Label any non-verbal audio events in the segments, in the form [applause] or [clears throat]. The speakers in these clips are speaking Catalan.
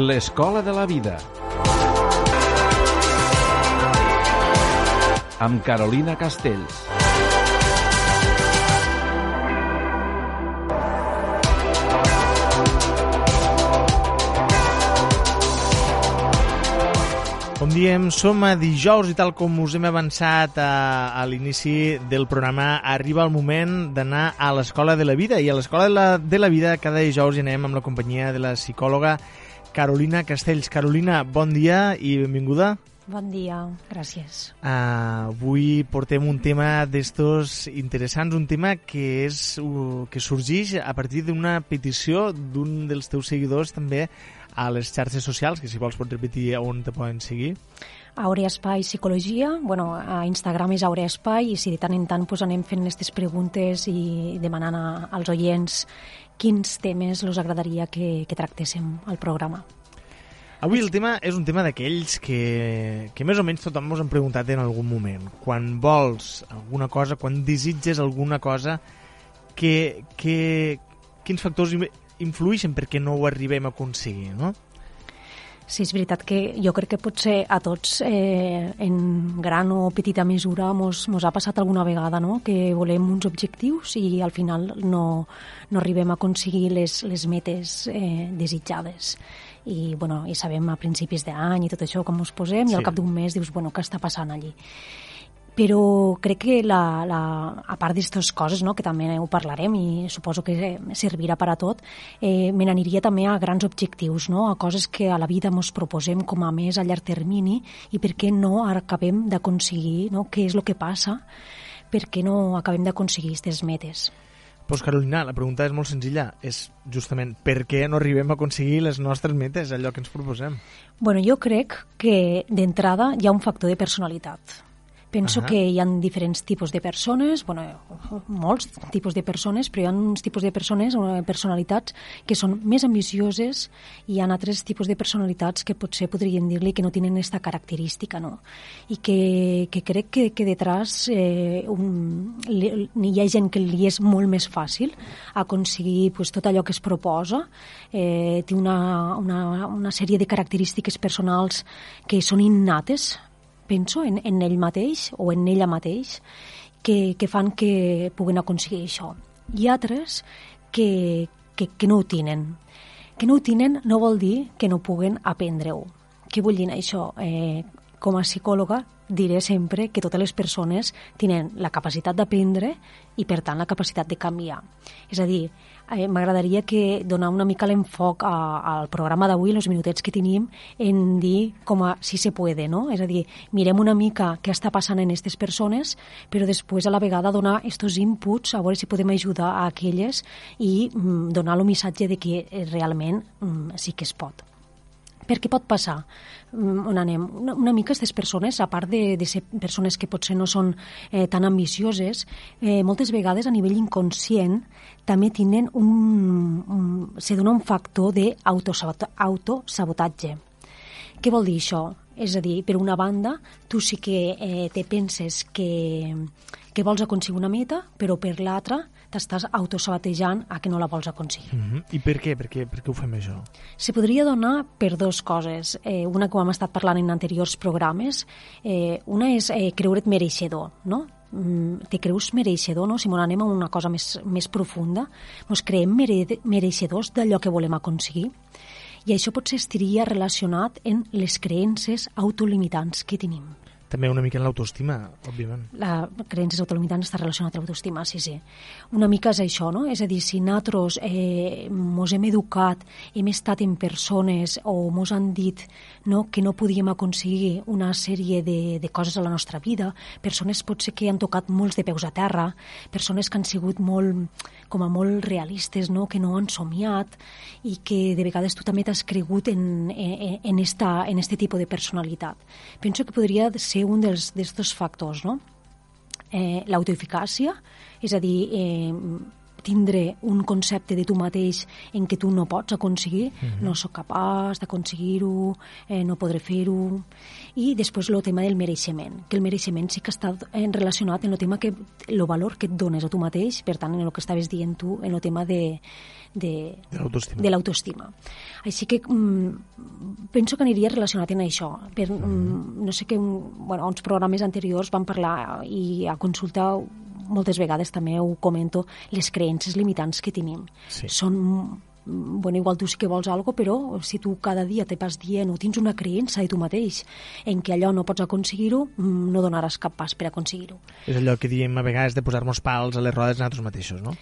L'escola de la vida. Amb Carolina Castells. Com diem, som a dijous i tal com us hem avançat a, a l'inici del programa, arriba el moment d'anar a l'Escola de la Vida. I a l'Escola de, la, de la Vida cada dijous hi anem amb la companyia de la psicòloga Carolina Castells. Carolina, bon dia i benvinguda. Bon dia, gràcies. Uh, avui portem un tema d'estos interessants, un tema que, és, uh, que sorgeix a partir d'una petició d'un dels teus seguidors també a les xarxes socials, que si vols pots repetir on te poden seguir. Aurea Espai Psicologia, bueno, a Instagram és Aurea Espai i si de tant en tant pues, anem fent aquestes preguntes i demanant a, als oients quins temes els agradaria que, que tractéssim al programa. Avui el tema és un tema d'aquells que, que més o menys tothom ens han preguntat en algun moment. Quan vols alguna cosa, quan desitges alguna cosa, que, que, quins factors influeixen perquè no ho arribem a aconseguir, no? Sí, és veritat que jo crec que potser a tots eh, en gran o petita mesura mos, mos ha passat alguna vegada no? que volem uns objectius i al final no, no arribem a aconseguir les, les metes eh, desitjades i, bueno, i sabem a principis d'any i tot això com us posem sí. i al cap d'un mes dius, bueno, què està passant allí? Però crec que la, la, a part d'aquestes coses, no, que també ho parlarem i suposo que servirà per a tot, eh, me n'aniria també a grans objectius, no, a coses que a la vida ens proposem com a més a llarg termini i per què no acabem d'aconseguir, no, què és el que passa, per què no acabem d'aconseguir aquestes metes. Pues Carolina, la pregunta és molt senzilla, és justament per què no arribem a aconseguir les nostres metes, allò que ens proposem? Bueno, jo crec que d'entrada hi ha un factor de personalitat Penso uh -huh. que hi ha diferents tipus de persones, bueno, molts tipus de persones, però hi ha uns tipus de persones o personalitats que són més ambicioses i hi ha altres tipus de personalitats que potser podrien dir-li que no tenen aquesta característica, no? I que, que crec que, que detrás eh, un, li, hi ha gent que li és molt més fàcil aconseguir pues, tot allò que es proposa, eh, té una, una, una sèrie de característiques personals que són innates penso, en, en ell mateix o en ella mateix, que, que fan que puguen aconseguir això. Hi ha altres que, que, que no ho tenen. Que no ho tenen no vol dir que no puguen aprendre-ho. Què vull dir això? Eh, com a psicòloga diré sempre que totes les persones tenen la capacitat d'aprendre i, per tant, la capacitat de canviar. És a dir, eh, m'agradaria que donar una mica l'enfoc al programa d'avui, els minutets que tenim, en dir com a si se puede, no? És a dir, mirem una mica què està passant en aquestes persones, però després a la vegada donar aquests inputs, a veure si podem ajudar a aquelles i mm, donar el missatge de que eh, realment mm, sí que es pot. Per què pot passar? Mm, on anem? Una, una mica aquestes persones, a part de, de ser persones que potser no són eh, tan ambicioses, eh, moltes vegades a nivell inconscient també tenen un, un, se dona un factor d'autosabotatge. Què vol dir això? És a dir, per una banda, tu sí que eh, te penses que, que vols aconseguir una meta, però per l'altra t'estàs autosabatejant a que no la vols aconseguir. Mm -hmm. I per què? Per què? Per què ho fem això? Se podria donar per dues coses. Eh, una que ho hem estat parlant en anteriors programes. Eh, una és eh, creure't mereixedor, no? Mm, te creus mereixedor, no? Si m'ho anem a una cosa més, més profunda, ens creem mere mereixedors d'allò que volem aconseguir. I això potser estaria relacionat en les creences autolimitants que tenim. També una mica en l'autoestima, òbviament. La creença autolimitant està relacionada amb l'autoestima, sí, sí. Una mica és això, no? És a dir, si nosaltres eh, mos hem educat, hem estat en persones o mos han dit no, que no podíem aconseguir una sèrie de, de coses a la nostra vida, persones potser que han tocat molts de peus a terra, persones que han sigut molt, com a molt realistes, no? que no han somiat i que de vegades tu també t'has cregut en, en, en, esta, en este tipus de personalitat. Penso que podria ser un dels factors, no? Eh, L'autoeficàcia, és a dir, eh, tindre un concepte de tu mateix en què tu no pots aconseguir, mm -hmm. no sóc capaç d'aconseguir-ho, eh, no podré fer-ho... I després el tema del mereixement, que el mereixement sí que està relacionat en el tema que el valor que et dones a tu mateix, per tant, en el que estaves dient tu, en el tema de, de, de l'autoestima. Així que mm, penso que aniria relacionat amb això. Per, mm. no sé que bueno, uns programes anteriors van parlar i a consulta moltes vegades també ho comento, les creences limitants que tenim. Sí. Són bueno, igual tu sí que vols alguna però si tu cada dia te vas dient o tens una creença de tu mateix en que allò no pots aconseguir-ho, mm, no donaràs cap pas per aconseguir-ho. És allò que diem a vegades de posar-nos pals a les rodes nosaltres mateixos, no?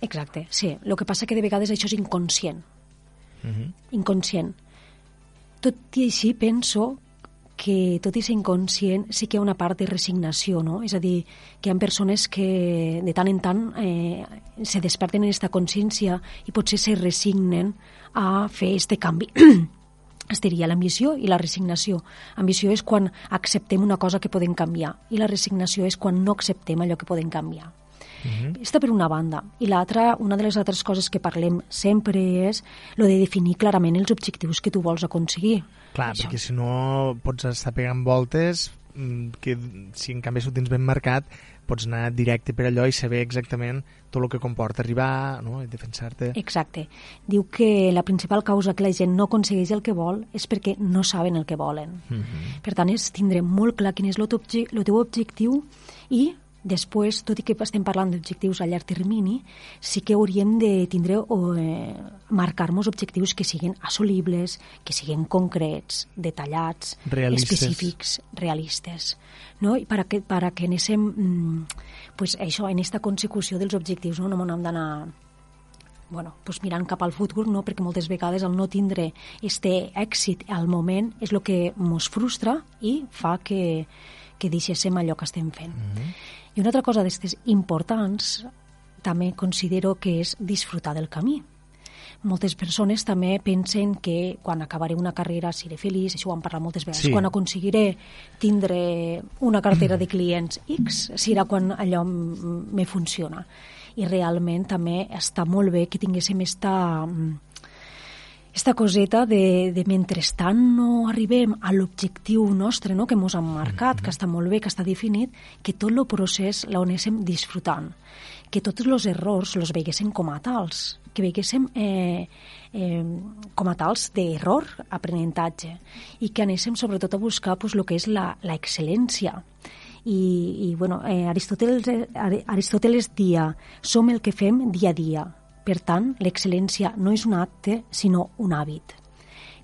Exacte, sí. El que passa que de vegades això és inconscient. Uh mhm. -huh. Inconscient. Tot i així penso que tot i ser inconscient sí que hi ha una part de resignació, no? És a dir, que hi ha persones que de tant en tant eh, se desperten en aquesta consciència i potser se resignen a fer este canvi. [clears throat] es diria l'ambició i la resignació. Ambició és quan acceptem una cosa que podem canviar i la resignació és quan no acceptem allò que podem canviar. Uh -huh. Està per una banda. I l'altra, una de les altres coses que parlem sempre és lo de definir clarament els objectius que tu vols aconseguir. Clar, Això. perquè si no pots estar pegant voltes mm, que si en canvi ho tens ben marcat pots anar directe per allò i saber exactament tot el que comporta arribar no? i defensar-te. Exacte. Diu que la principal causa que la gent no aconsegueix el que vol és perquè no saben el que volen. Uh -huh. Per tant, és tindre molt clar quin és el teu objectiu i Després, tot i que estem parlant d'objectius a llarg termini, sí que hauríem de tindre o eh, marcar-nos objectius que siguin assolibles, que siguin concrets, detallats, realistes. específics, realistes. No? I per a que, per a que anéssim, mm, pues això, en aquesta consecució dels objectius, no, no hem d'anar bueno, pues mirant cap al futur, no? perquè moltes vegades el no tindre este èxit al moment és el que ens frustra i fa que, que deixéssim allò que estem fent. Mm -hmm. I una altra cosa d'aquestes importants també considero que és disfrutar del camí. Moltes persones també pensen que quan acabaré una carrera seré feliç, això ho han parlat moltes vegades, sí. quan aconseguiré tindre una cartera de clients X, serà quan allò me funciona. I realment també està molt bé que tinguéssim esta esta coseta de, de mentrestant no arribem a l'objectiu nostre no, que ens han marcat, que està molt bé, que està definit, que tot el procés l'anéssim disfrutant, que tots els errors els veiguéssim com a tals, que veiguéssim eh, eh, com a tals d'error, aprenentatge, i que anéssim sobretot a buscar pues, el que és l'excel·lència. I, i bueno, eh, Aristòteles, Aristòteles dia, som el que fem dia a dia, per tant, l'excel·lència no és un acte, sinó un hàbit.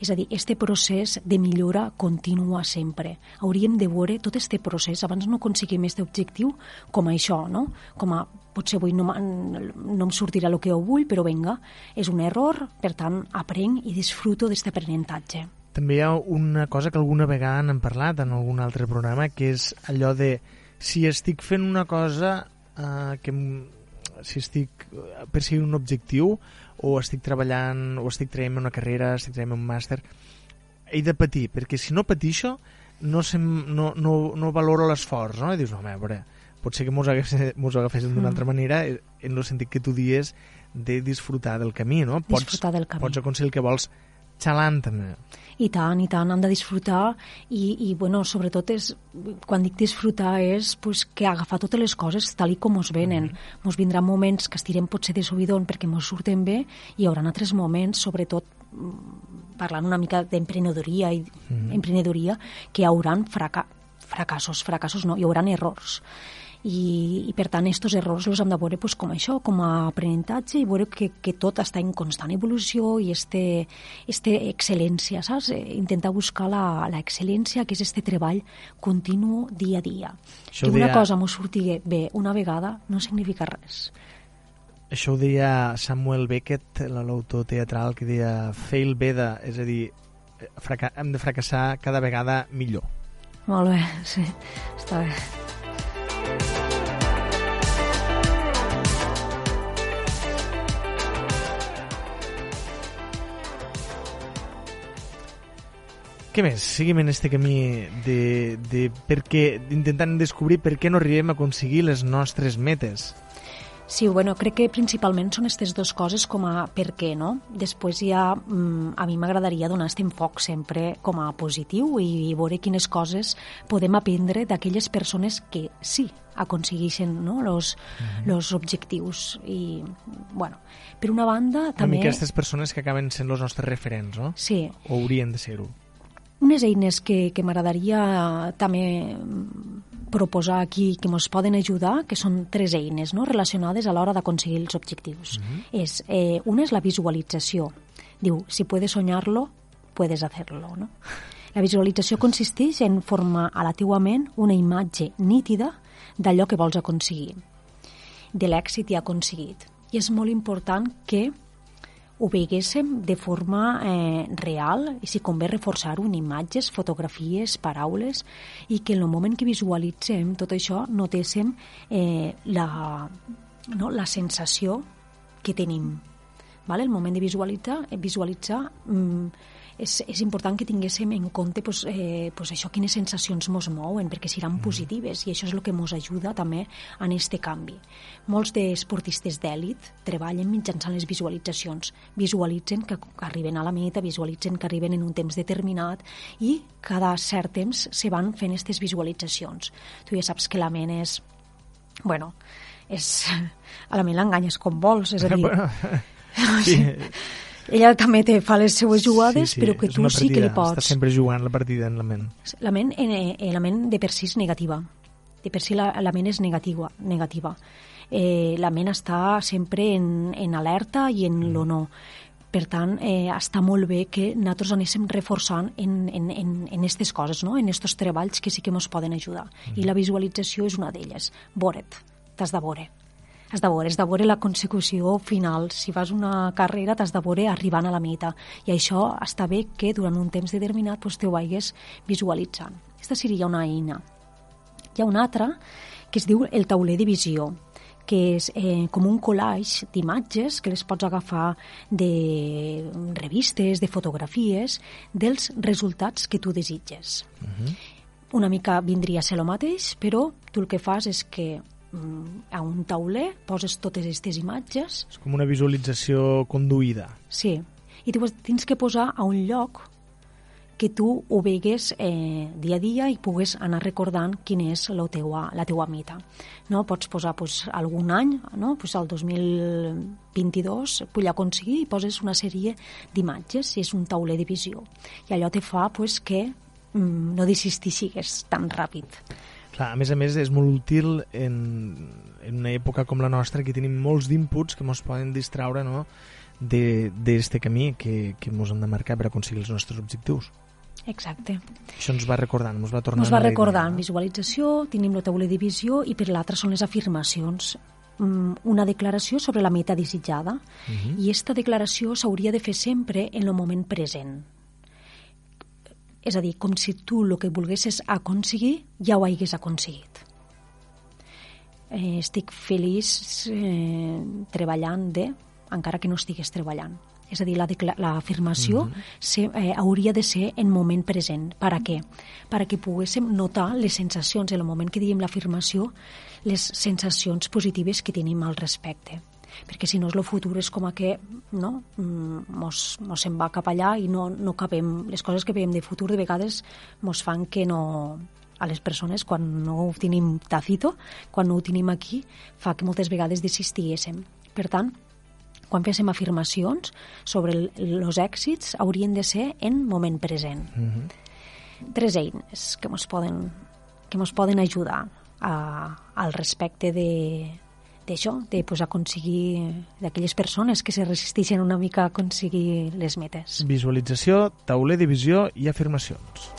És a dir, este procés de millora continua sempre. Hauríem de veure tot este procés abans no aconseguim este objectiu com això, no? Com a potser avui no, no em sortirà el que jo vull, però venga, és un error, per tant, aprenc i disfruto d'aquest aprenentatge. També hi ha una cosa que alguna vegada han parlat en algun altre programa, que és allò de si estic fent una cosa eh, que si estic perseguint un objectiu o estic treballant o estic traient una carrera, estic traient un màster he de patir, perquè si no patixo no, sem, no, no, no valoro l'esforç no? i dius, home, a veure potser que mos agaféssim d'una mm. altra manera eh, en el sentit que tu dies de disfrutar del camí, no? Pots, disfrutar del camí. Pots aconseguir el que vols xalant també. I tant, i tant, han de disfrutar i, i bueno, sobretot és, quan dic disfrutar és pues, que agafar totes les coses tal i com us venen. Mm -hmm. Vindran moments que estirem potser de subidon perquè mos surten bé i hi haurà altres moments, sobretot mm, parlant una mica d'emprenedoria i mm -hmm. emprenedoria, que hi hauran fraca fracassos, fracassos no, hi hauran errors i, i per tant aquests errors els hem de veure pues, com això, com a aprenentatge i veure que, que tot està en constant evolució i este, este excel·lència, saps? Eh, intentar buscar la, la excel·lència, que és este treball continu dia a dia. Això que una dia... cosa m'ho surti bé una vegada no significa res. Això ho deia Samuel Beckett, l'autor teatral, que deia fail better, és a dir, hem de fracassar cada vegada millor. Molt bé, [laughs] sí, està bé. Què més? Seguim en este camí de, de per què, intentant descobrir per què no arribem a aconseguir les nostres metes. Sí, bueno, crec que principalment són aquestes dues coses com a per què, no? Després ja mm, a mi m'agradaria donar aquest enfoc sempre com a positiu i, i veure quines coses podem aprendre d'aquelles persones que sí aconsegueixen no? los, mm -hmm. los objectius. I, bueno, per una banda, Una també... mica aquestes persones que acaben sent els nostres referents, no? Sí, O haurien de ser-ho. Unes eines que, que m'agradaria també mm, proposar aquí que ens poden ajudar, que són tres eines no? relacionades a l'hora d'aconseguir els objectius. Uh -huh. és, eh, una és la visualització. Diu, si puedes soñarlo, puedes hacerlo. No? La visualització consisteix en formar a la teua ment una imatge nítida d'allò que vols aconseguir, de l'èxit ja aconseguit. I és molt important que ho veiguéssim de forma eh, real i si convé reforçar-ho en imatges, fotografies, paraules i que en el moment que visualitzem tot això notéssim eh, la, no, la sensació que tenim. Vale? El moment de visualitzar, eh, visualitzar mm, és, és important que tinguéssim en compte pues, eh, pues això, quines sensacions ens mouen, perquè seran positives i això és el que ens ajuda també en aquest canvi. Molts d'esportistes d'èlit treballen mitjançant les visualitzacions. Visualitzen que arriben a la meta, visualitzen que arriben en un temps determinat i cada cert temps se van fent aquestes visualitzacions. Tu ja saps que la ment és... Bueno, és... [laughs] A la ment l'enganyes com vols, és a [laughs] dir... [laughs] sí, ella també te fa les seues jugades, sí, sí, però que és tu una sí que li partida, pots. Està sempre jugant la partida en la ment. La ment, eh, eh, la ment de per si és negativa. De per si la, la ment és negativa. negativa. Eh, la ment està sempre en, en alerta i en mm. lo no. Per tant, eh, està molt bé que nosaltres anéssim reforçant en, en, en, en aquestes coses, no? en aquests treballs que sí que ens poden ajudar. Mm. I la visualització és una d'elles. Veure't, t'has de veure. Has de veure, has de veure la consecució final. Si fas una carrera, t'has de veure arribant a la meta. I això està bé que durant un temps determinat pues, te ho vagis visualitzant. Aquesta seria una eina. Hi ha una altra que es diu el tauler de visió que és eh, com un collage d'imatges que les pots agafar de revistes, de fotografies, dels resultats que tu desitges. Uh -huh. Una mica vindria a ser el mateix, però tu el que fas és que a un tauler poses totes aquestes imatges És com una visualització conduïda. Sí, i tu tens que posar a un lloc que tu ho vegues eh, dia a dia i pugues anar recordant quina és la teua, la teua meta. No? Pots posar pues, algun any, no? pues, el 2022 vull aconseguir i poses una sèrie d'imatges és un tauler de visió. I allò te fa pues, que mm, no desistixigues tan ràpid. Clar, a més a més és molt útil en, en una època com la nostra que tenim molts d'inputs que ens poden distraure no? d'aquest camí que, que ens hem de marcar per aconseguir els nostres objectius. Exacte. Això ens va recordant, ens va tornant Ens va idea, recordant no? visualització, tenim la taula de visió i per l'altra són les afirmacions. Mm, Una declaració sobre la meta desitjada Uh -huh. i aquesta declaració s'hauria de fer sempre en el moment present. És a dir, com si tu el que volguessis aconseguir ja ho hagués aconseguit. Eh, estic feliç eh, treballant de, encara que no estigués treballant. És a dir, la l'afirmació mm -hmm. eh, hauria de ser en moment present. Per a què? Per a que poguéssim notar les sensacions, en el moment que diem l'afirmació, les sensacions positives que tenim al respecte perquè si no el futur és com a que no? Mm, mos, mos se'n va cap allà i no, no capem, les coses que veiem de futur de vegades mos fan que no a les persones quan no ho tenim tacito, quan no ho tenim aquí fa que moltes vegades desistiguéssim per tant, quan féssim afirmacions sobre els èxits haurien de ser en moment present Uh -huh. tres eines que ens poden, que ens poden ajudar a, al respecte de d'això, de pues, aconseguir d'aquelles persones que se resisteixen una mica a aconseguir les metes. Visualització, tauler de visió i afirmacions.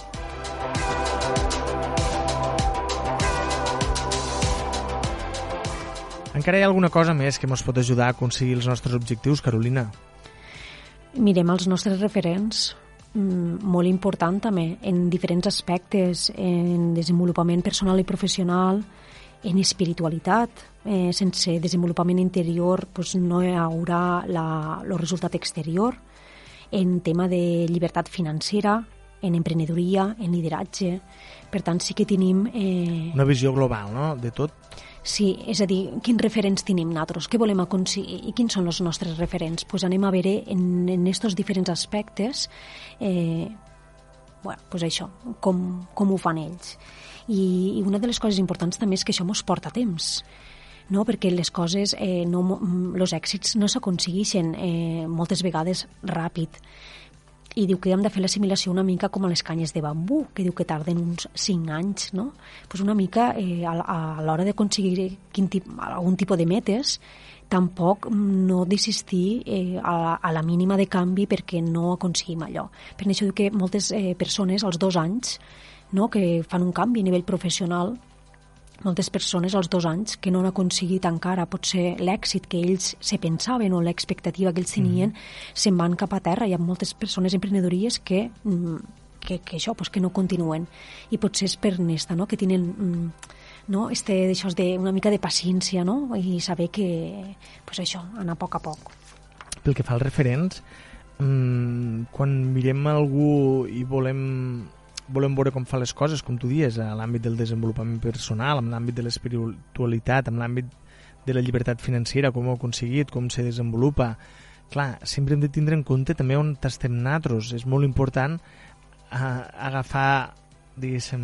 Encara hi ha alguna cosa més que ens pot ajudar a aconseguir els nostres objectius, Carolina? Mirem els nostres referents, mm, molt important també, en diferents aspectes, en desenvolupament personal i professional, en espiritualitat. Eh, sense desenvolupament interior pues, no hi haurà el resultat exterior. En tema de llibertat financera, en emprenedoria, en lideratge. Per tant, sí que tenim... Eh, Una visió global, no?, de tot. Sí, és a dir, quins referents tenim nosaltres, què volem aconseguir i quins són els nostres referents? Pues anem a veure en, en estos diferents aspectes eh, bueno, pues això, com, com ho fan ells. I, I una de les coses importants també és que això ens porta temps no? perquè les coses, eh, no, els èxits no s'aconsegueixen eh, moltes vegades ràpid i diu que hem de fer l'assimilació una mica com a les canyes de bambú, que diu que tarden uns 5 anys, no? Pues una mica eh, a, a l'hora d'aconseguir tip, algun tipus de metes, tampoc no desistir eh, a, a la mínima de canvi perquè no aconseguim allò. Per això diu que moltes eh, persones als dos anys no, que fan un canvi a nivell professional moltes persones als dos anys que no han aconseguit encara potser l'èxit que ells se pensaven o l'expectativa que ells tenien, mm. se'n van cap a terra. Hi ha moltes persones emprenedories que, mm, que, que això, pues, que no continuen. I potser és per nesta, no?, que tenen mm, no? este, això de, una mica de paciència no? i saber que pues això, anar a poc a poc. Pel que fa als referents, mmm, quan mirem algú i volem volem veure com fa les coses, com tu dies, a l'àmbit del desenvolupament personal, en l'àmbit de l'espiritualitat, en l'àmbit de la llibertat financera, com ho ha aconseguit, com se desenvolupa. Clar, sempre hem de tindre en compte també on estem natros. És molt important eh, agafar diguéssim,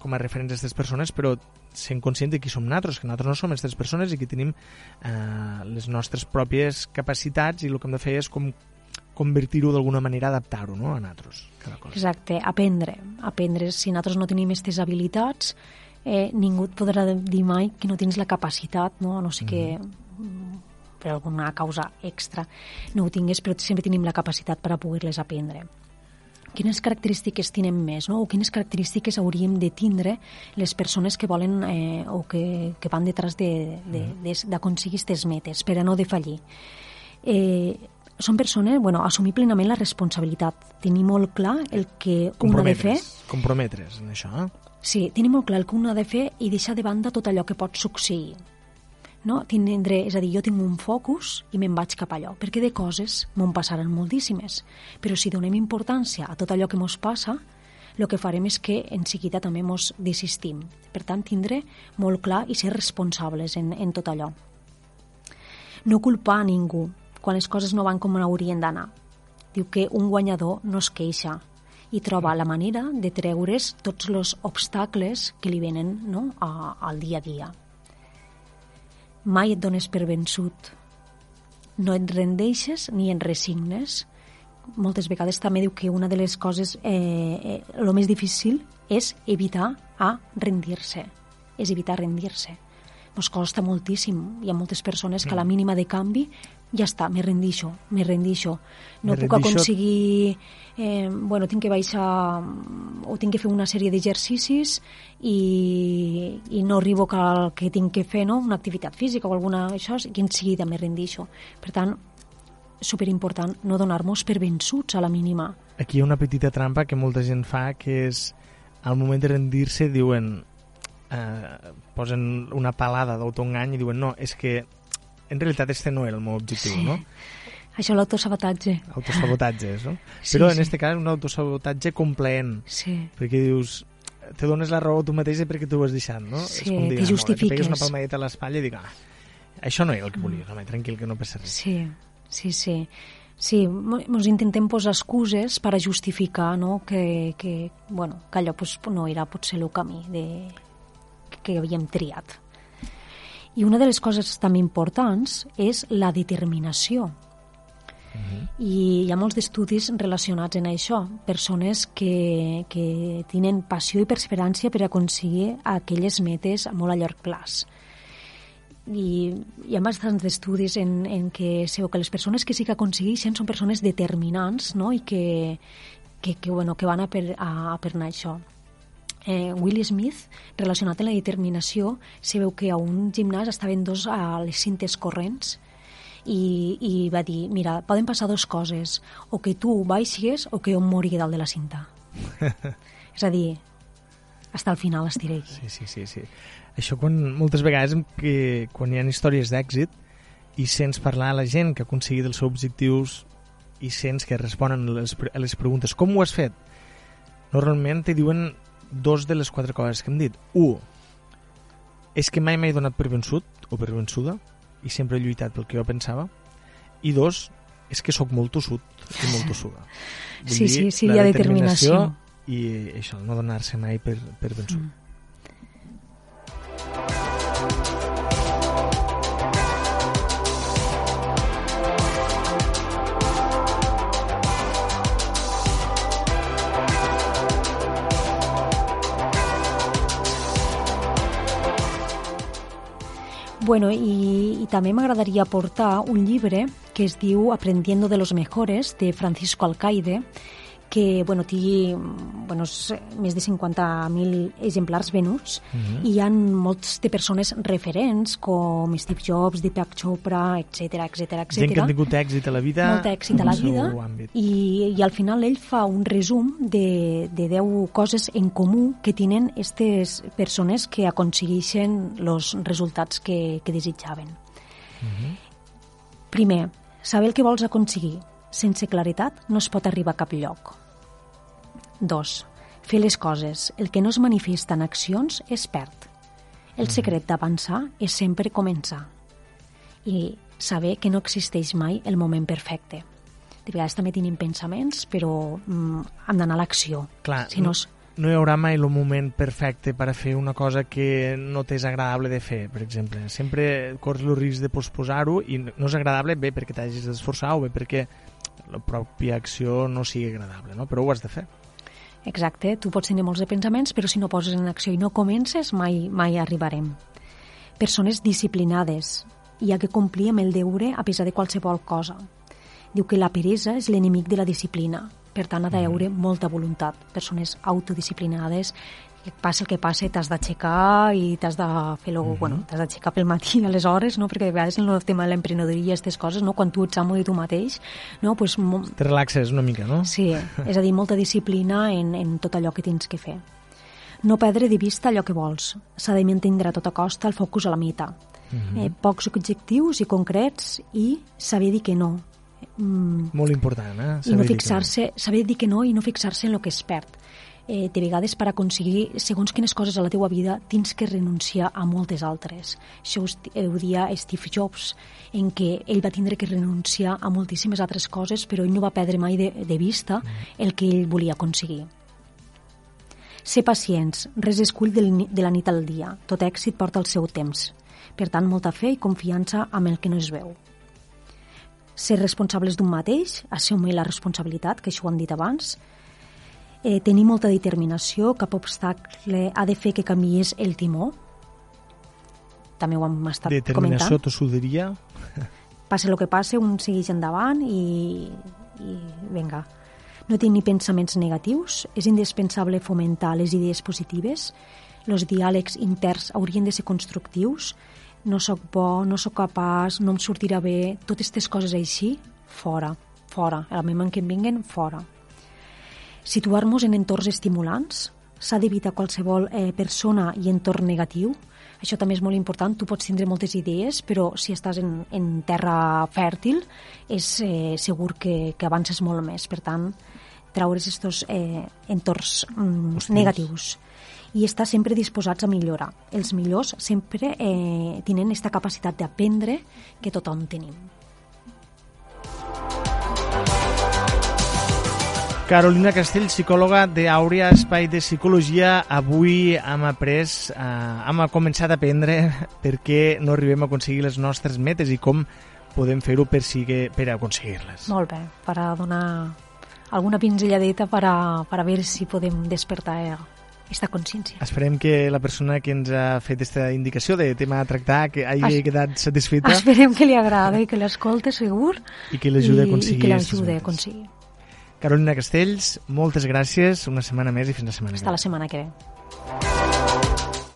com a referents aquestes persones, però sent conscient de qui som nosaltres, que nosaltres no som aquestes persones i que tenim eh, les nostres pròpies capacitats i el que hem de fer és com convertir-ho d'alguna manera, adaptar-ho no? a nosaltres. Cada cosa. Exacte, aprendre. Aprendre. Si nosaltres no tenim aquestes habilitats, eh, ningú et podrà dir mai que no tens la capacitat, no, no sé mm. que per alguna causa extra no ho tingués, però sempre tenim la capacitat per a poder-les aprendre quines característiques tenen més, no? o quines característiques hauríem de tindre les persones que volen eh, o que, que van detrás d'aconseguir de, de, de, aquestes metes per a no defallir. Eh, són persones, bueno, assumir plenament la responsabilitat, tenir molt clar el que un ha de fer. Comprometre's en això, eh? Sí, tenir molt clar el que un ha de fer i deixar de banda tot allò que pot succeir. No? Tindré, és a dir, jo tinc un focus i me'n vaig cap allò, perquè de coses m'on passaran moltíssimes. Però si donem importància a tot allò que mos passa, el que farem és que en seguida també mos desistim. Per tant, tindre molt clar i ser responsables en, en tot allò. No culpar a ningú, quan les coses no van com haurien d'anar. Diu que un guanyador no es queixa i troba la manera de treure's tots els obstacles que li venen no? a, al dia a dia. Mai et dones per vençut. No et rendeixes ni en resignes. Moltes vegades també diu que una de les coses, eh, eh, més difícil és evitar a rendir-se. És evitar rendir-se. Ens costa moltíssim. Hi ha moltes persones que a la mm. mínima de canvi ja està, me rendixo, me rendixo. No me puc rendixo... aconseguir... Eh, bueno, tinc que baixar o tinc que fer una sèrie d'exercicis i, i no arribo al que tinc que fer, no? una activitat física o alguna això, i en seguida me rendixo. Per tant, superimportant no donar-nos per vençuts a la mínima. Aquí hi ha una petita trampa que molta gent fa, que és al moment de rendir-se diuen eh, posen una palada d'autoengany i diuen no, és que en realitat este no era el meu objectiu, sí. no? Això, l'autosabotatge. Autosabotatge, no? Sí, Però en sí. este cas un autosabotatge complaent. Sí. Perquè dius, te dones la raó tu mateixa perquè tu ho has deixat, no? Sí, te justifiques. Te pegues una palmadeta a l'espatlla i dic, ah, això no era el que volia, mm. home, tranquil, que no passa res. Sí, sí, sí. Sí, ens intentem posar excuses per a justificar no? que, que, bueno, que allò pues, no era potser el camí de, que havíem triat. I una de les coses també importants és la determinació. Uh -huh. I hi ha molts d'estudis relacionats en això, persones que, que tenen passió i perseverància per aconseguir aquelles metes a molt a llarg plaç. I hi ha bastants estudis en, en què se veu que les persones que sí que aconsegueixen són persones determinants no? i que, que, que, bueno, que van a per, a, a per anar això eh, Will Smith, relacionat amb la determinació, se veu que a un gimnàs estaven dos a les cintes corrents i, i va dir, mira, poden passar dues coses, o que tu baixis o que jo mori dalt de la cinta. [laughs] És a dir, fins al final estiré aquí. Sí, sí, sí, sí. Això quan, moltes vegades que, quan hi ha històries d'èxit i sents parlar a la gent que ha aconseguit els seus objectius i sents que responen les, a les preguntes com ho has fet? Normalment te diuen dos de les quatre coses que hem dit. Un, és que mai m'he donat per vençut o per vençuda i sempre he lluitat pel que jo pensava. I dos, és que sóc molt tossut i molt tossuda. [laughs] Vull Sí, dir, sí, sí, hi ha determinació. I això, no donar-se mai per, per vençut. Mm. Bueno, i, i també m'agradaria aportar un llibre que es diu Aprendiendo de los mejores, de Francisco Alcaide, que bueno, té bueno, és més de 50.000 exemplars venuts Mhm. mm -hmm. i hi ha molts de persones referents com Steve Jobs, Deepak Chopra, etc etc etc. Gent que ha tingut èxit a la vida molt èxit a la vida i, i al final ell fa un resum de, de 10 coses en comú que tenen aquestes persones que aconsegueixen els resultats que, que desitjaven. Primer, saber el que vols aconseguir. Sense claretat no es pot arribar a cap lloc. 2. Fer les coses. El que no es manifesta en accions es perd. El secret d'avançar és sempre començar. I saber que no existeix mai el moment perfecte. De vegades també tenim pensaments, però mm, hem d'anar a l'acció. Clar, si no, és- no hi haurà mai el moment perfecte per a fer una cosa que no t'és agradable de fer, per exemple. Sempre corres el risc de posposar-ho i no és agradable bé perquè t'hagis d'esforçar o bé perquè la pròpia acció no sigui agradable, no? però ho has de fer. Exacte, tu pots tenir molts de pensaments, però si no poses en acció i no comences, mai, mai arribarem. Persones disciplinades. Hi ha que complir amb el deure a pesar de qualsevol cosa. Diu que la peresa és l'enemic de la disciplina. Per tant, ha d'haver molta voluntat. Persones autodisciplinades, passi el que passi, t'has d'aixecar i t'has de fer lo, bueno, t'has d'aixecar pel matí [laughs] a les hores, no? perquè de vegades en el tema de l'emprenedoria aquestes coses, no? quan tu ets amo de tu mateix, no? pues, Te relaxes una mica, no? Sí, és a dir, molta disciplina en, en tot allò que tens que fer. No perdre de vista allò que vols. S'ha de mantenir a tota costa el focus a la meta. eh, pocs objectius i concrets i saber dir que no. Mm, Molt important, eh? I Saber no dir que fixar-se, saber dir que no i no fixar-se en el que es perd. Eh, de vegades, per aconseguir segons quines coses a la teua vida, tens que renunciar a moltes altres. Això ho dia Steve Jobs, en què ell va tindre que renunciar a moltíssimes altres coses, però ell no va perdre mai de, de vista el que ell volia aconseguir. Ser pacients, res es cull de la nit al dia. Tot èxit porta el seu temps. Per tant, molta fe i confiança amb el que no es veu ser responsables d'un mateix, assumir la responsabilitat, que això ho han dit abans, eh, tenir molta determinació, cap obstacle ha de fer que canvies el timó, també ho hem estat Determinació, comentant. tossuderia... Passe el que passe, un segueix endavant i, i vinga. No tenir pensaments negatius, és indispensable fomentar les idees positives, els diàlegs interns haurien de ser constructius, no sóc bo, no sóc capaç, no em sortirà bé, totes aquestes coses així, fora, fora, el moment que em vinguen, fora. Situar-nos en entorns estimulants, s'ha d'evitar qualsevol eh, persona i entorn negatiu, això també és molt important, tu pots tindre moltes idees, però si estàs en, en terra fèrtil és eh, segur que, que avances molt més. Per tant, traure's estos eh, entorns mm, Hostils. negatius i estar sempre disposats a millorar. Els millors sempre eh, tenen aquesta capacitat d'aprendre que tothom tenim. Carolina Castell, psicòloga d'Àurea Espai de Psicologia. Avui hem après, eh, hem començat a aprendre [laughs] per què no arribem a aconseguir les nostres metes i com podem fer-ho per, sigue, per aconseguir-les. Molt bé, per a donar alguna pinzelladeta per a, per a veure si podem despertar aquesta consciència. Esperem que la persona que ens ha fet aquesta indicació de tema a tractar que hagi Es- quedat satisfeta Esperem que li agrada i que l'escolte segur i que l'ajude a aconseguir i que l'ajude a aconseguir. Carolina Castells, moltes gràcies, una setmana més i fins la setmana la que ve. setmana que ve.